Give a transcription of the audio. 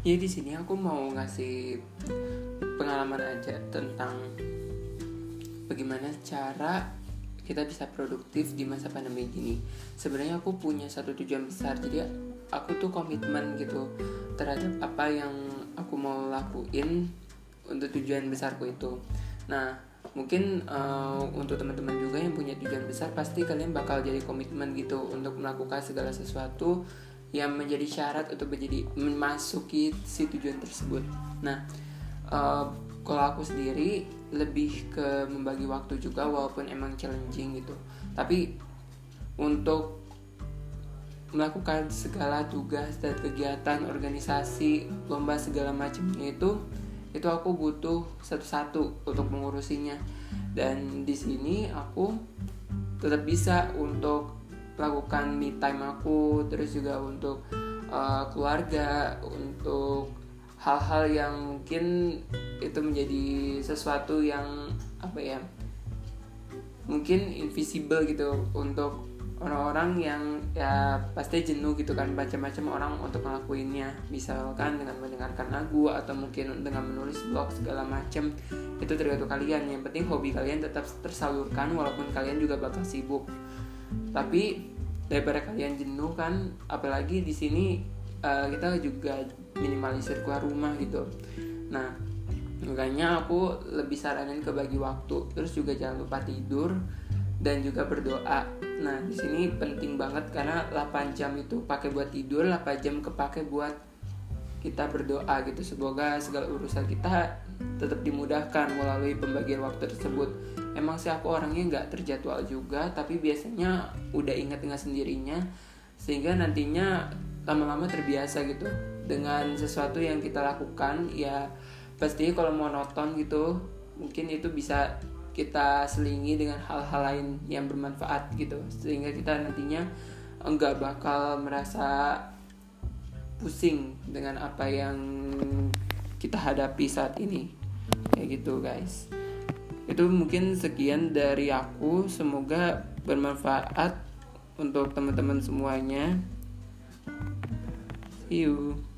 ya di sini aku mau ngasih pengalaman aja tentang bagaimana cara kita bisa produktif di masa pandemi gini. Sebenarnya aku punya satu tujuan besar jadi aku tuh komitmen gitu terhadap apa yang aku mau lakuin untuk tujuan besarku itu. Nah mungkin uh, untuk teman-teman juga yang punya tujuan besar pasti kalian bakal jadi komitmen gitu untuk melakukan segala sesuatu yang menjadi syarat untuk menjadi memasuki si tujuan tersebut. Nah, uh, kalau aku sendiri lebih ke membagi waktu juga walaupun emang challenging gitu. Tapi untuk melakukan segala tugas dan kegiatan organisasi lomba segala macamnya itu itu aku butuh satu-satu untuk mengurusinya dan di sini aku tetap bisa untuk lakukan me time aku terus juga untuk uh, keluarga untuk hal-hal yang mungkin itu menjadi sesuatu yang apa ya mungkin invisible gitu untuk orang-orang yang ya pasti jenuh gitu kan macam-macam orang untuk ngelakuinnya. Misalkan dengan mendengarkan lagu atau mungkin dengan menulis blog segala macam itu tergantung kalian. Yang penting hobi kalian tetap tersalurkan walaupun kalian juga bakal sibuk tapi daripada kalian jenuh kan apalagi di sini uh, kita juga minimalisir keluar rumah gitu. Nah makanya aku lebih saranin ke bagi waktu terus juga jangan lupa tidur dan juga berdoa. Nah di sini penting banget karena 8 jam itu pakai buat tidur 8 jam kepake buat kita berdoa gitu. Semoga segala urusan kita tetap dimudahkan melalui pembagian waktu tersebut emang sih aku orangnya nggak terjadwal juga tapi biasanya udah ingat dengan sendirinya sehingga nantinya lama-lama terbiasa gitu. Dengan sesuatu yang kita lakukan ya pasti kalau mau nonton gitu mungkin itu bisa kita selingi dengan hal-hal lain yang bermanfaat gitu. Sehingga kita nantinya enggak bakal merasa pusing dengan apa yang kita hadapi saat ini. Kayak gitu guys itu mungkin sekian dari aku. Semoga bermanfaat untuk teman-teman semuanya. See you